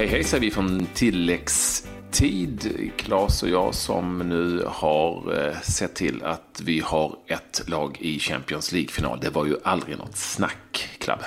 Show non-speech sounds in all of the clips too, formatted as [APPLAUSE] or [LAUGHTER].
Hej hej säger vi från tilläggstid. Klas och jag som nu har eh, sett till att vi har ett lag i Champions League-final. Det var ju aldrig något snack, Klabbe.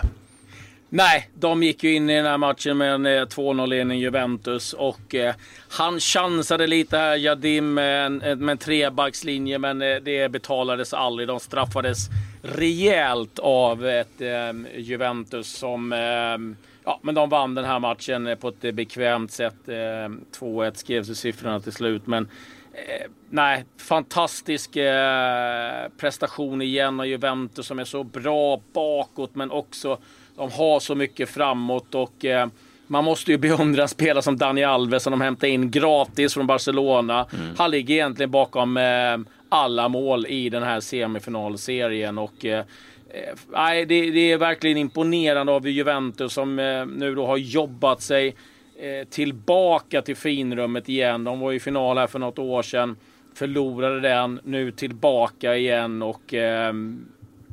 Nej, de gick ju in i den här matchen med en eh, 2-0-ledning Juventus och eh, han chansade lite här, Jadim, med en, med en trebackslinje, men eh, det betalades aldrig. De straffades rejält av ett eh, Juventus som eh, Ja, men de vann den här matchen på ett bekvämt sätt. 2-1 skrevs i siffrorna till slut, men Eh, nej, fantastisk eh, prestation igen av Juventus som är så bra bakåt men också de har så mycket framåt och eh, man måste ju beundra spelare som Dani Alves som de hämtar in gratis från Barcelona. Mm. Han ligger egentligen bakom eh, alla mål i den här semifinalserien och eh, eh, Eh, nej, det, det, är verkligen imponerande av Juventus som eh, nu då har jobbat sig eh, tillbaka till finrummet igen. De var i final här för något år sedan. Förlorade den, nu tillbaka igen och ehm,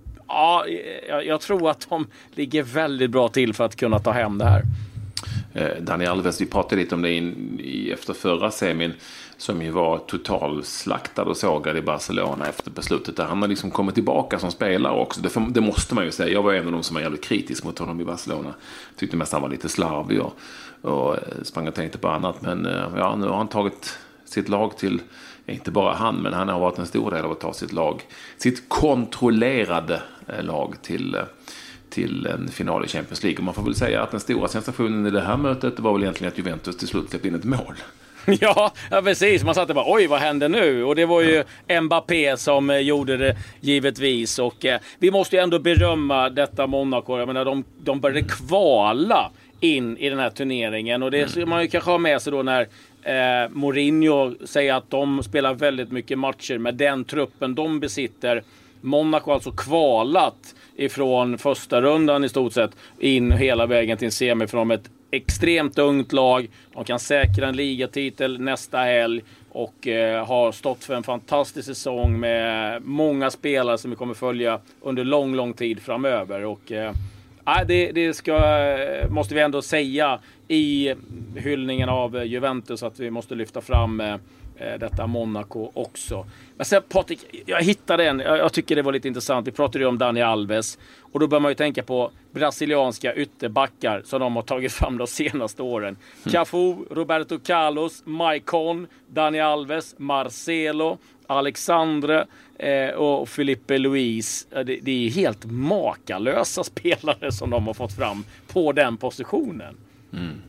eh, ja, jag, jag, tror att de ligger väldigt bra till för att kunna ta hem det här. Eh, Daniel Alves, vi pratade lite om det in, i, efter förra semin som ju var totalslaktad och sågad i Barcelona efter beslutet. Där han har liksom kommit tillbaka som spelare också. Det, det, måste man ju säga. Jag var en av de som var jävligt kritisk mot honom i Barcelona. Tyckte mest han var lite slarvig och, och eh, sprang och tänkte på annat. Men eh, ja, nu har han tagit sitt lag till, inte bara han, men han har varit en stor del av att ta sitt lag, sitt kontrollerade lag till till en final i Champions League. Och man får väl säga att den stora sensationen i det här mötet var väl egentligen att Juventus till slut släppte in ett mål. [LAUGHS] Ja, ja, precis. Man satt och bara oj, vad hände nu? Och det var ju Mbappé som eh, gjorde det givetvis. Och eh, vi måste ju ändå berömma detta Monaco. Jag menar, de, de började kvala in i den här turneringen. Och det ska man ju kanske ha med sig då när eh, Mourinho säger att de spelar väldigt mycket matcher med den truppen de besitter. Monaco har alltså kvalat ifrån första rundan i stort sett in hela vägen till en semifinal med ett extremt ungt lag. De kan säkra en ligatitel nästa helg och eh, har stått för en fantastisk säsong med många spelare som vi kommer följa under lång, lång tid framöver. Och, eh, det, det ska, eh, måste vi ändå säga i hyllningen av Juventus att vi måste lyfta fram eh, Eh, detta Monaco också. Men sen Patrik, jag hittade en, jag tycker det var lite intressant. Vi pratade ju om Dani Alves och då bör man ju tänka på brasilianska ytterbackar som de har tagit fram de senaste åren. Mm. Cafu, Roberto Carlos, Maicon, Dani Alves, Marcelo, Alexandre eh, och Felipe Luis. Det, det är helt makalösa [LAUGHS] spelare som de har fått fram på den positionen. Mm.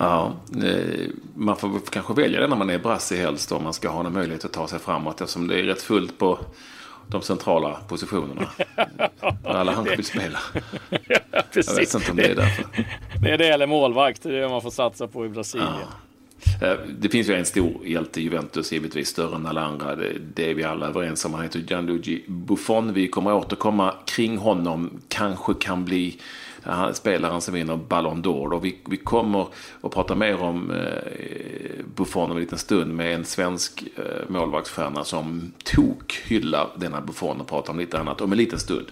Ja, eh, man får kanske välja det när man är brassig helst om man ska ha en möjlighet att ta sig framåt eftersom det är rätt fullt på de centrala positionerna. [LAUGHS] alla andra vill spela. ja, precis. Jag vet inte om det är därför. Det är det eller målvakt, det är det man får satsa på i Brasilien. Ja. Eh, det finns ju en stor hjälte i Juventus, givetvis större än alla andra. Det, det är vi alla överens om. Han heter Gianluigi Buffon. Vi kommer återkomma kring honom. Kanske kan bli spelaren som vinner Ballon d'Or. Och vi, vi kommer att prata mer om eh, Buffon om en liten stund med en svensk eh, målvaktsstjärna som tok hyllar denna Buffon och pratar om lite annat om en liten stund.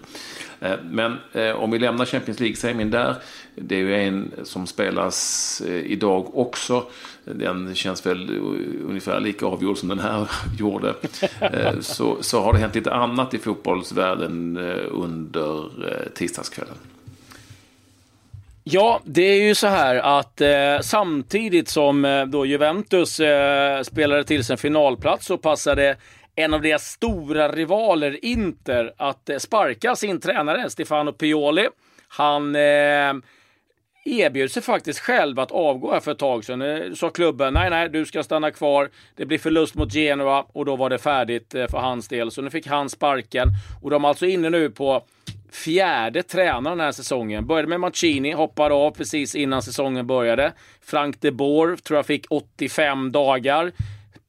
Eh, men eh, om vi lämnar Champions League-semin där. Det är ju en som spelas eh, idag också. Den känns väl eh, ungefär lika avgjord som den här [LAUGHS] gjorde. Eh, så, så har det hänt lite annat i fotbollsvärlden eh, under tisdagskvällen. Ja, det är ju så här att eh, samtidigt som eh, då Juventus eh, spelade till sig en finalplats så passade en av deras stora rivaler Inter att eh, sparka sin tränare Stefano Pioli. Han eh, erbjöd sig faktiskt själv att avgå här för ett tag sedan. Eh, sa klubben nej, nej, du ska stanna kvar. Det blir förlust mot Genoa och då var det färdigt eh, för hans del. Så nu fick han sparken och de är alltså inne nu på fjärde tränaren den här säsongen. Började med Mancini, hoppade av precis innan säsongen började. Frank de Boer tror jag fick 85 dagar.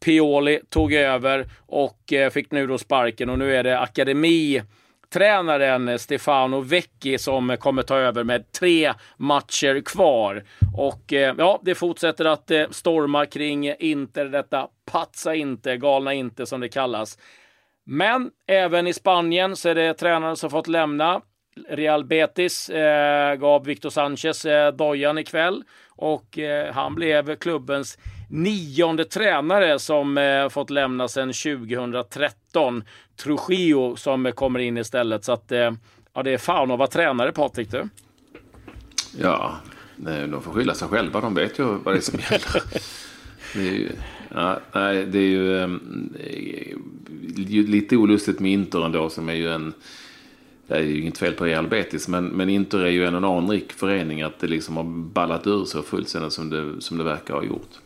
Pioli tog över och eh, fick nu då sparken och nu är det akademitränaren Stefano Vecchi som kommer ta över med tre matcher kvar. Och eh, ja, det fortsätter att eh, storma kring Inter, detta patsa inte, galna inte som det kallas. Men även i Spanien så är det tränare som fått lämna. Real Betis eh, gav Victor Sanchez eh, dojan ikväll och eh, han blev klubbens nionde tränare som eh, fått lämna sedan 2013. Trujillo som kommer in istället. Så att, eh, ja, det är fan att vara tränare, Patrik. Du. Ja, de får skylla sig själva. De vet ju vad det är som gäller. [LAUGHS] Det är ju, ja, nej, det är ju um, lite olustigt med Inter ändå som är ju en... Det är ju inget fel på Real Betis, men, men Inter är ju en anrik förening att det liksom har ballat ur så fullständigt som det, som det verkar ha gjort.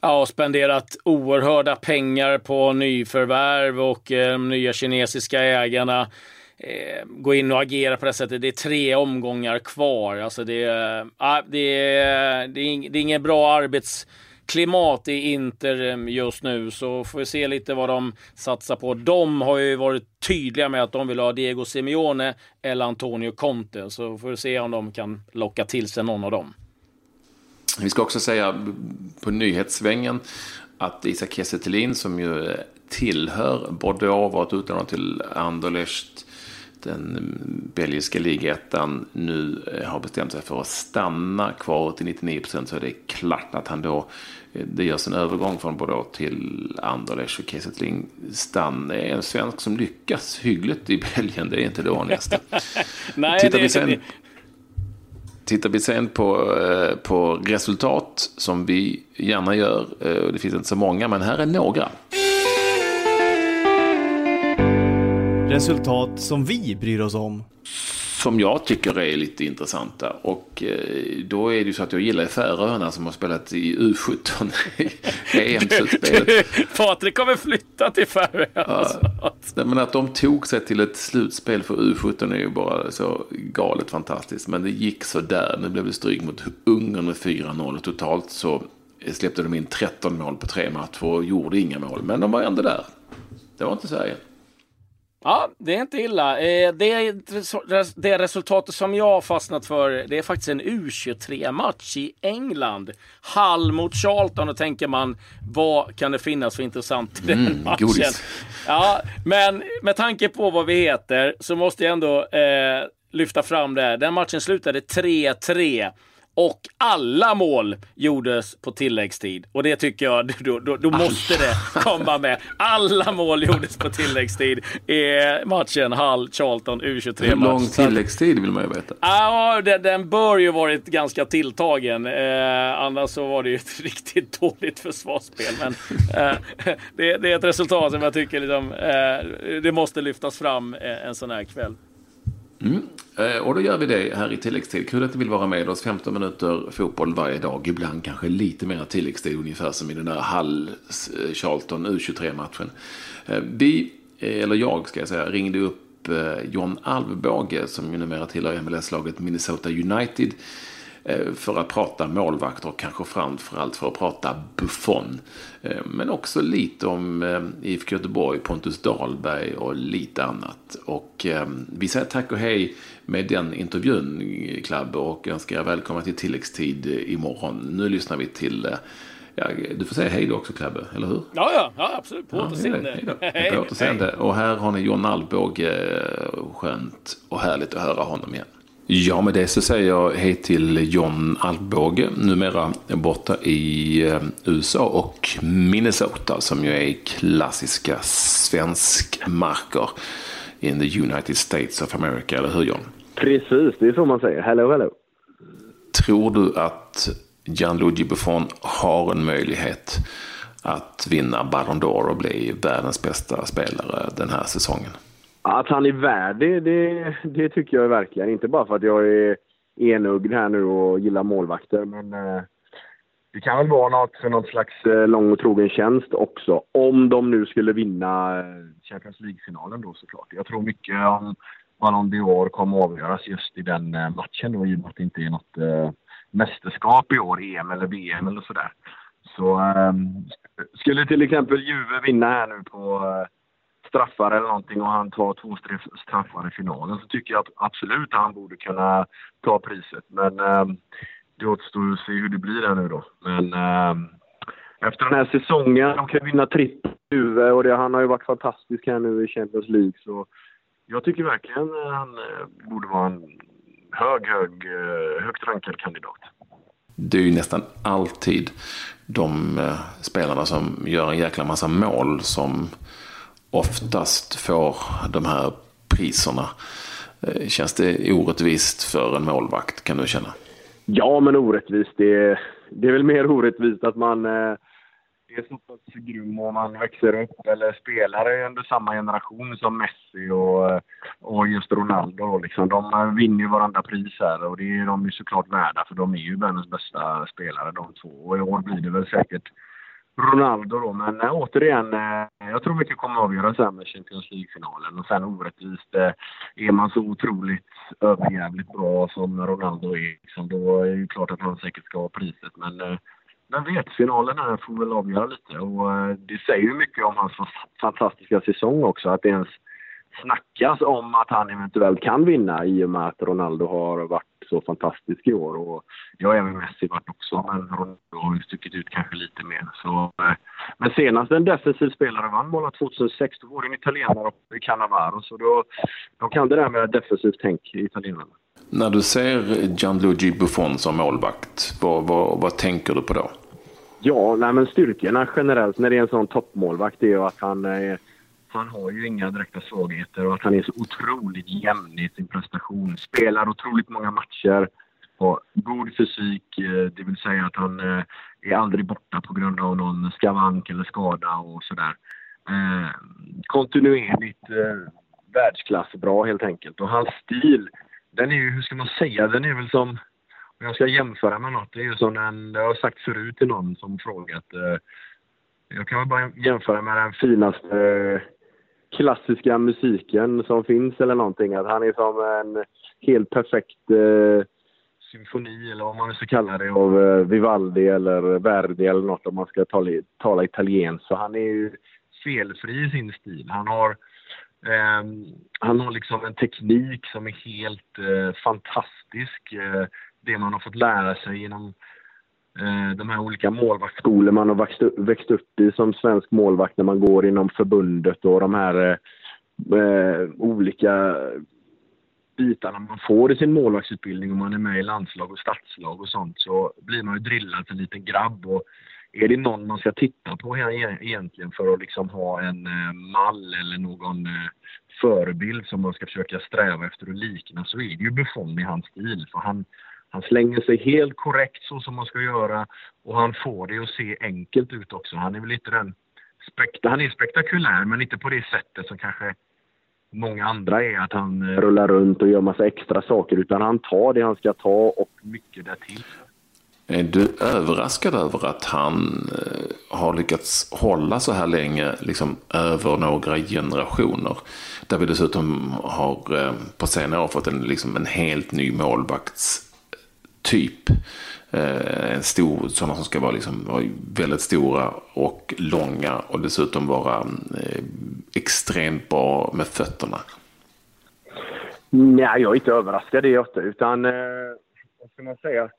Ja, och spenderat oerhörda pengar på nyförvärv och eh, de nya kinesiska ägarna eh, gå in och agera på det sättet. Det är tre omgångar kvar. Alltså det, eh, det, är, det, är, det är ingen bra arbets klimat i Inter eh, just nu så får vi se lite vad de satsar på. De har ju varit tydliga med att de vill ha Diego Simeone eller Antonio Conte så får vi se om de kan locka till sig någon av dem. Vi ska också säga på nyhetssvängen att Isak Kiese som ju tillhör Bordeaux, varit utlånad till Anderlecht den belgiska ligettan nu eh, har bestämt sig för att stanna kvar till 99 procent så är det klart att han då eh, det görs en övergång från Bordeaux till Anderlecht och Kiese Stan är en svensk som lyckas hyggligt i Belgien. Det är inte det vanligaste. [LAUGHS] Nej, Tittar vi sen, Tittar vi sen på, eh, på resultat som vi gärna gör, det finns inte så många, men här är några. Resultat som vi bryr oss om. Som jag tycker är lite intressanta. Och eh, då är det ju så att jag gillar Färöarna som har spelat i U17 [LAUGHS] EM-slutspelet. Patrik kommer flytta till Färöarna ja, Men att de tog sig till ett slutspel för U17 är ju bara så galet fantastiskt. Men det gick så där. Nu blev det stryk mot Ungern med 4-0. Totalt så släppte de in 13 mål på tre matcher och gjorde inga mål. Men de var ändå där. Det var inte Sverige. Ja, det är inte illa. Eh, det, det resultatet som jag har fastnat för, det är faktiskt en U23-match i England. Hall mot Charlton, och tänker man, vad kan det finnas för intressant i den mm, matchen? Godis. Ja, men med tanke på vad vi heter så måste jag ändå eh, lyfta fram det. Den matchen slutade 3-3. Och alla mål gjordes på tilläggstid. Och det tycker jag, [LAUGHS] då, då, då måste det komma med. Alla mål gjordes på tilläggstid i matchen Hall-Charlton U23-match. Hur lång tilläggstid vill man ju veta. Ja, den, den bör ju varit ganska tilltagen. Eh, annars så var det ju ett [LAUGHS] riktigt dåligt försvarsspel. Men eh, [LAUGHS] det, det, är ett resultat som jag tycker liksom, eh, det måste lyftas fram eh, en sån här kväll. Mm. Eh, och då gör vi det här i tilläggstid. Kul att du vill vara med oss. 15 minuter fotboll varje dag. Ibland kanske lite mer tilläggstid. Ungefär som i den där Hall-Charlton eh, U23-matchen. Eh, vi, eller jag ska jag säga, ringde upp John Alvbåge som ju numera tillhör MLS-laget Minnesota United för att prata målvakter och kanske framförallt för att prata Buffon. Eh, men också lite om eh, IFK Göteborg, Pontus Dahlberg och lite annat. Och vi säger tack och hej med den intervjun, Klabb, och önskar er välkomna till tilläggstid imorgon. Nu lyssnar vi till Ja, du får säga hej då också Klabbe, eller hur? Ja, ja, ja absolut. På återseende. Ja, [LAUGHS] hej, på återseende. Och här har ni John Alvbåge. Skönt och härligt att höra honom igen. Ja, med det så säger jag hej till John Alvbåge, numera borta i eh, USA och Minnesota som ju är klassiska svenskmarker in the United States of America, eller hur John? Precis, det är så man säger. Hello, hello. Tror du att Gianluigi Buffon har en möjlighet att vinna Ballon d'Or och bli världens bästa spelare den här säsongen? Att han är värd det, det, det, tycker jag verkligen. Inte bara för att jag är enögd här nu och gillar målvakter, men eh, det kan väl vara något för något slags eh, lång och trogen tjänst också. Om de nu skulle vinna eh, Champions League-finalen då såklart. Jag tror mycket om Ballon d'Or kommer avgöras just i den eh, matchen då, i och med att det inte är något eh, mästerskap i år, EM eller VM eller sådär. Så eh, skulle till exempel Juve vinna här nu på eh, straffar eller någonting och han tar två straffar i finalen så tycker jag att absolut att han borde kunna ta priset. Men eh, det återstår att se hur det blir där nu då. Men eh, efter den här säsongen, de kan vinna trippel och det, han har ju varit fantastisk här nu i Champions League så jag tycker verkligen eh, han eh, borde vara en hög, hög, eh, högt rankad kandidat. Det är ju nästan alltid de spelarna som gör en jäkla massa mål som oftast får de här priserna. Eh, känns det orättvist för en målvakt kan du känna? Ja, men orättvist. Det, det är väl mer orättvist att man eh, är så pass grym och man växer upp eller spelar under samma generation som Messi och, eh, och just Ronaldo. Liksom. De eh, vinner ju varandra pris här och det är de ju såklart värda för de är ju världens bästa spelare de två. Och i år blir det väl säkert Ronaldo då. Men äh, återigen, äh, jag tror mycket kommer avgöras här med Champions League-finalen. Och sen orättvist, äh, är man så otroligt överjävligt bra som Ronaldo är, liksom, då är det ju klart att han säkert ska ha priset. Men äh, vem vet, finalen här får väl avgöra lite. Och det säger ju mycket om hans fantastiska säsong också, att det ens snackas om att han eventuellt kan vinna i och med att Ronaldo har varit så fantastisk i år. Och jag har även Messi varit också, men Ronaldo har ju stuckit ut kanske lite mer. Så, eh, men senast en defensiv spelare vann målet 2006, då var det en italienare och Cannavaro. Så då, då kan det där med defensivt tänk italienarna. När du ser Gianluigi Buffon som målvakt, vad, vad, vad tänker du på då? Ja, nej, men styrkorna generellt när det är en sån toppmålvakt är ju att han är han har ju inga direkta svagheter och att han är så otroligt jämn i sin prestation. Spelar otroligt många matcher, har god fysik, eh, det vill säga att han eh, är aldrig borta på grund av någon skavank eller skada och sådär. Eh, kontinuerligt eh, världsklassbra helt enkelt. Och hans stil, den är ju, hur ska man säga, den är väl som, om jag ska jämföra med något, det är ju som en, jag har sagt förut till någon som frågat, jag kan väl bara jämföra med den finaste klassiska musiken som finns eller någonting. Att han är som en helt perfekt eh, symfoni eller vad man ska kalla det av eh, Vivaldi eller Verdi eller något om man ska tala, tala italienskt. Så han är ju felfri i sin stil. Han har, eh, han har liksom en teknik som är helt eh, fantastisk. Eh, det man har fått lära sig genom Eh, de här olika målvaktsskolor man har växt, växt upp i som svensk målvakt när man går inom förbundet och de här eh, eh, olika bitarna man får i sin målvaktsutbildning om man är med i landslag och stadslag och sånt så blir man ju drillad till en liten grabb. Och är det någon man ska titta på här e-, egentligen för att liksom ha en eh, mall eller någon eh, förebild som man ska försöka sträva efter att likna så är det ju Buffon i hans stil. För han, han slänger sig helt korrekt så som man ska göra och han får det att se enkelt ut också. Han är väl inte den spekta han är spektakulär men inte på det sättet som kanske många andra är att han eh, rullar runt och gör massa extra saker utan han tar det han ska ta och mycket därtill. Är du överraskad över att han eh, har lyckats hålla så här länge, liksom över några generationer? Där vi dessutom har eh, på senare år fått en, liksom en helt ny målvakts typ. Eh, en stor, sådana som ska vara, liksom, vara väldigt stora och långa och dessutom vara eh, extremt bra med fötterna. Nej, jag är inte överraskad i åtta, utan eh, vad ska man säga?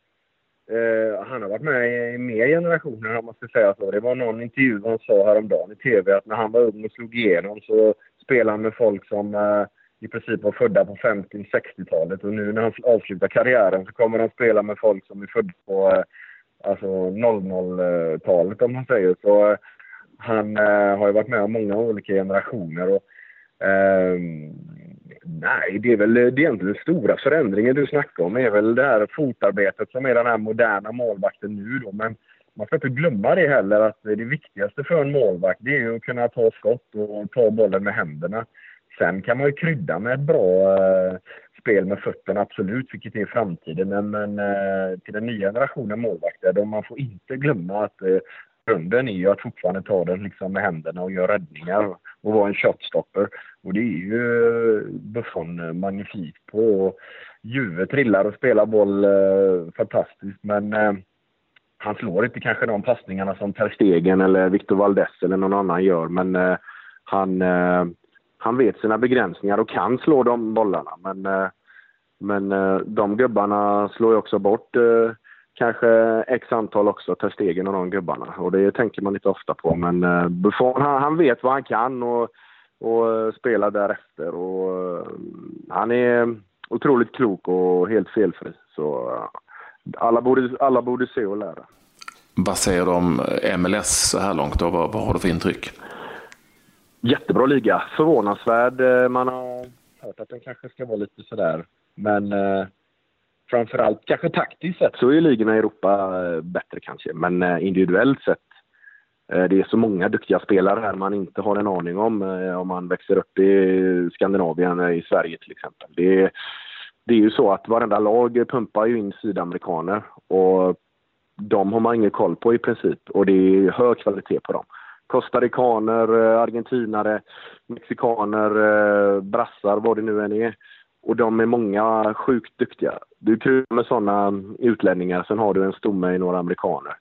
Uh, han har varit med i mer generationer om man ska säga så. Det var någon intervju han sa häromdagen i tv att när han var ung och slog igenom så spelade han med folk som uh, i princip var födda på 50-60-talet och nu när han avslutar karriären så kommer han spela med folk som är födda på eh, alltså 00-talet om man säger. Så eh, han eh, har ju varit med om många olika generationer. Och, eh, nej, det är väl det är egentligen den stora förändringen du snackar om är väl det här fotarbetet som är den här moderna målvakten nu då. Men man ska inte glömma det heller att det viktigaste för en målvakt det är ju att kunna ta skott och ta bollen med händerna. Sen kan man ju krydda med ett bra eh, spel med fötterna, absolut, vilket är framtiden. Men, men eh, till den nya generationen målvakter, då man får inte glömma att eh, grunden är ju att fortfarande ta den liksom med händerna och göra räddningar och vara en shotstopper. Och det är ju eh, Buffon eh, magnifik på. Juve trillar och spelar boll eh, fantastiskt, men eh, han slår inte kanske de passningarna som Ter Stegen eller Victor Valdes eller någon annan gör, men eh, han eh, han vet sina begränsningar och kan slå de bollarna. Men, eh, men eh, de gubbarna slår ju också bort eh, kanske x antal också, tar stegen av de gubbarna. Och det tänker man inte ofta på. Men Buffon, han, han vet vad han kan och och spelar därefter. Och, han är otroligt klok och helt felfri. Så alla borde, alla borde se och lära. Vad säger du om MLS så här långt? Då? Vad, vad har du för intryck? Jättebra liga. Förvånansvärd. Eh, man har hört att den kanske ska vara lite sådär. Men eh, framförallt, kanske taktiskt sett, så är ligorna i Europa eh, bättre kanske. Men eh, individuellt sett, eh, det är så många duktiga spelare här man inte har en aning om eh, om man växer upp i Skandinavien, eh, i Sverige till exempel. Det är, det är ju så att varenda lag pumpar ju in sydamerikaner och de har man ingen koll på i princip och det är hög kvalitet på dem. Costaricaner, eh, argentinare, mexikaner, eh, brassar, vad det nu än är. Och de är många sjukt duktiga. Du kul med sådana utlänningar, sen har du en stomme i några amerikaner.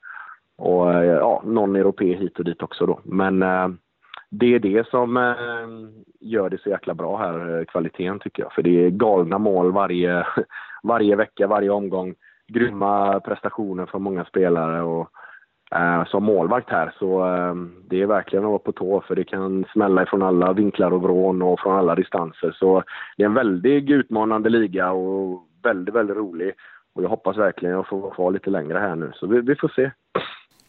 Och eh, ja, någon europé hit och dit också då. Men det är det som gör det så jäkla bra här, kvaliteten tycker jag. För det är galna mål varje, [LAUGHS] varje vecka, varje omgång. Grymma prestationer från många spelare och eh, som målvakt här så eh, det är verkligen att vara på tå för det kan smälla ifrån alla vinklar och vrån och från alla distanser. Så det är en väldigt utmanande liga och väldigt, väldigt rolig. Och jag hoppas verkligen att få vara kvar lite längre här nu, så vi, vi får se.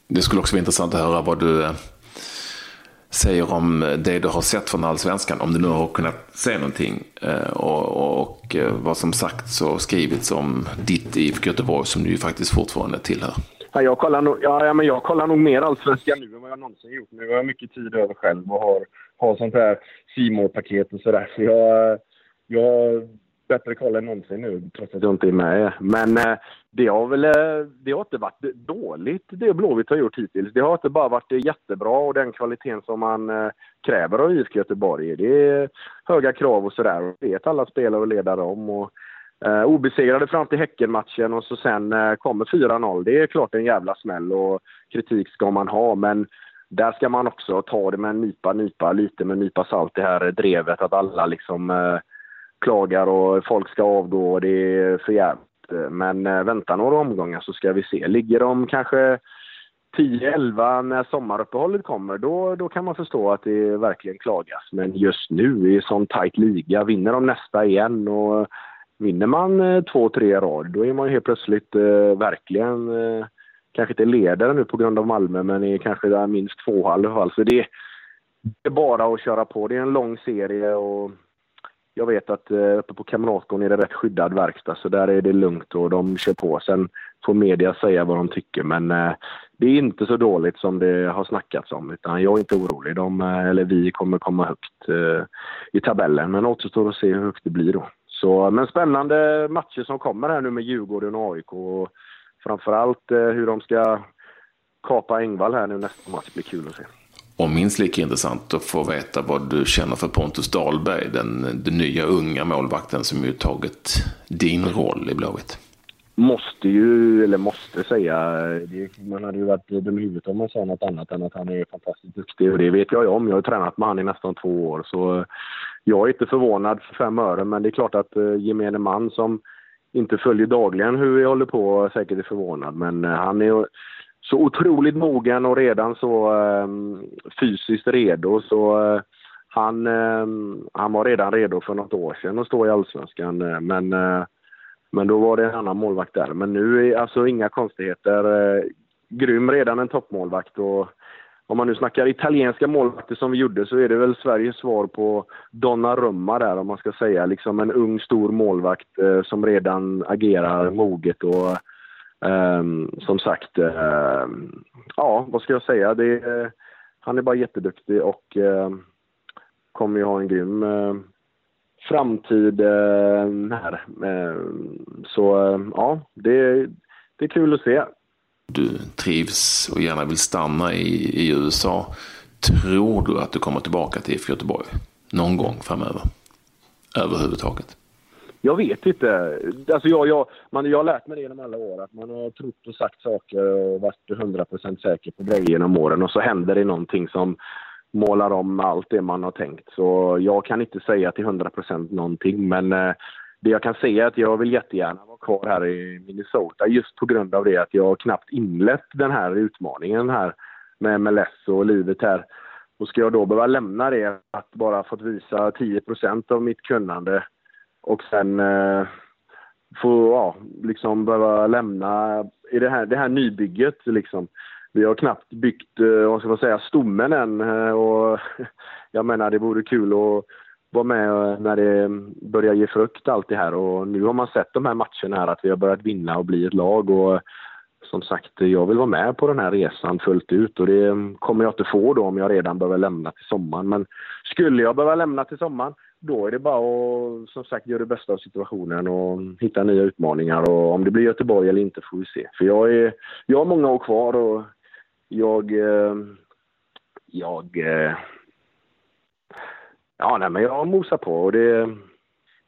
Det skulle också vara intressant att höra vad du eh, säger om det du har sett från Allsvenskan, om du nu har kunnat se någonting. Eh, och, och eh, vad som sagts och skrivits om ditt IFK Göteborg som du ju faktiskt fortfarande tillhör. Ja, jag, kollar nog, ja, ja, men jag kollar nog mer allsvenskan nu än vad jag någonsin gjort. Nu har jag mycket tid över själv och har, har sånt här simorpaket och sådär. Så jag, jag har bättre koll än någonsin nu, trots att jag inte är med. Men eh, det har väl eh, det har inte varit dåligt, det Blåvitt har gjort hittills. Det har inte bara varit eh, jättebra och den kvaliteten som man kräver av IFK Göteborg. Det är höga krav och sådär. Det Vet alla spelare och ledare om. Och, Eh, obesegrade fram till Häckenmatchen och så sen eh, kommer 4-0. Det är klart en jävla smäll och kritik ska man ha men där ska man också ta det med en nypa, nypa, lite med en nypa salt det här drevet att alla liksom eh, klagar och folk ska avgå och det är för jävligt. Men eh, vänta några omgångar så ska vi se. Ligger de kanske 10-11 när sommaruppehållet kommer, då, då kan man förstå att det verkligen klagas. Men just nu i sån tajt liga, vinner de nästa igen och vinner man eh, två, tre rad, då är man helt plötsligt eh, verkligen, eh, kanske inte ledare nu på grund av Malmö, men är kanske där minst två i alla fall. Så det, är bara att köra på. Det är en lång serie och jag vet att eh, uppe på Kamratgården är det rätt skyddad verkstad, så där är det lugnt och de kör på. Sen får media säga vad de tycker, men eh, det är inte så dåligt som det har snackats om, utan jag är inte orolig. De, eh, eller vi kommer komma högt eh, i tabellen, men återstår att se hur högt det blir då. Så, men spännande matcher som kommer här nu med Djurgården och AIK. Och framförallt eh, hur de ska kapa Engvall här nu nästa match blir kul att se. Och minst lika intressant att få veta vad du känner för Pontus Dahlberg, den, den nya unga målvakten som ju tagit din roll i Blåvitt. Måste ju, eller måste säga, det, man hade ju varit dum i huvudet om man sa något annat än att han är fantastiskt duktig och det vet jag ju om. Jag har tränat med honom i nästan två år så jag är inte förvånad för fem öre, men det är klart att eh, gemene man som inte följer dagligen hur vi håller på eh, säkert är förvånad. Men eh, han är så otroligt mogen och redan så eh, fysiskt redo. Så eh, han, ehm, han var redan redo för något år sedan att stå i Allsvenskan. Eh, men, eh, men då var det en annan målvakt där. Men nu är alltså inga konstigheter. Eh, grym redan en toppmålvakt. Och, om man nu snackar italienska målvakter som vi gjorde så är det väl Sveriges svar på Donnarumma där om man ska säga. Liksom en ung stor målvakt eh, som redan agerar moget och eh, som sagt, eh, ja vad ska jag säga? Det, han är bara jätteduktig och ehm, kommer ju ha en grym eh, framtid ehm, här. Ehm, så ja, det, det är kul att se du trivs och gärna vill stanna i, i USA. Tror du att du kommer tillbaka till IFK Göteborg någon gång framöver? Överhuvudtaget? Jag vet inte. Alltså jag, jag, man, jag har lärt mig det genom alla år. Att man har trott och sagt saker och varit 100% säker på grejer genom åren och så händer det någonting som målar om allt det man har tänkt. Så jag kan inte säga till 100% någonting men eh, det jag kan säga är att jag vill jättegärna vara kvar här i Minnesota just på grund av det att jag knappt inlett den här utmaningen här med MLS och livet här Och ska jag då behöva lämna det, att bara fått visa 10% av mitt kunnande och sen eh, få, ja, liksom behöva lämna i det här, det här nybygget liksom. Vi har knappt byggt, eh, vad ska man säga, stommen än eh, och [LAUGHS] jag menar det vore kul att vara med eh, när det börjar ge frukt allt det här och nu har man sett de här matcherna här att vi har börjat vinna och bli ett lag och som sagt, jag vill vara med på den här resan fullt ut och det mm, kommer jag inte få då om jag redan behöver lämna till sommaren. Men skulle jag behöva lämna till sommaren, då är det bara att som sagt göra det bästa av situationen och mm, hitta nya utmaningar och om det blir Göteborg eller inte får vi se. För jag, är, jag har många år kvar och jag, eh, jag, eh, ja nej men jag mosar på och det,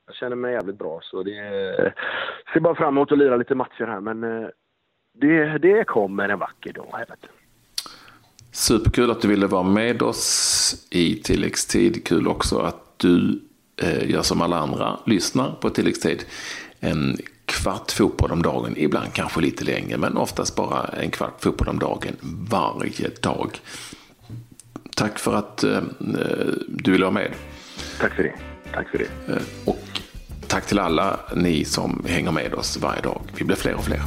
jag känner mig jävligt bra så det, ser bara fram emot att lira lite matcher här men eh, det, det kommer en vacker dag. Här, Superkul att du ville vara med oss i tilläggstid. Kul också att du eh, gör som alla andra, lyssnar på tilläggstid. En kvart fotboll om dagen, ibland kanske lite längre, men oftast bara en kvart fotboll om dagen varje dag. Tack för att eh, du ville vara med. Tack för det. Tack för det. Eh, och tack till alla ni som hänger med oss varje dag. Vi blir fler och fler.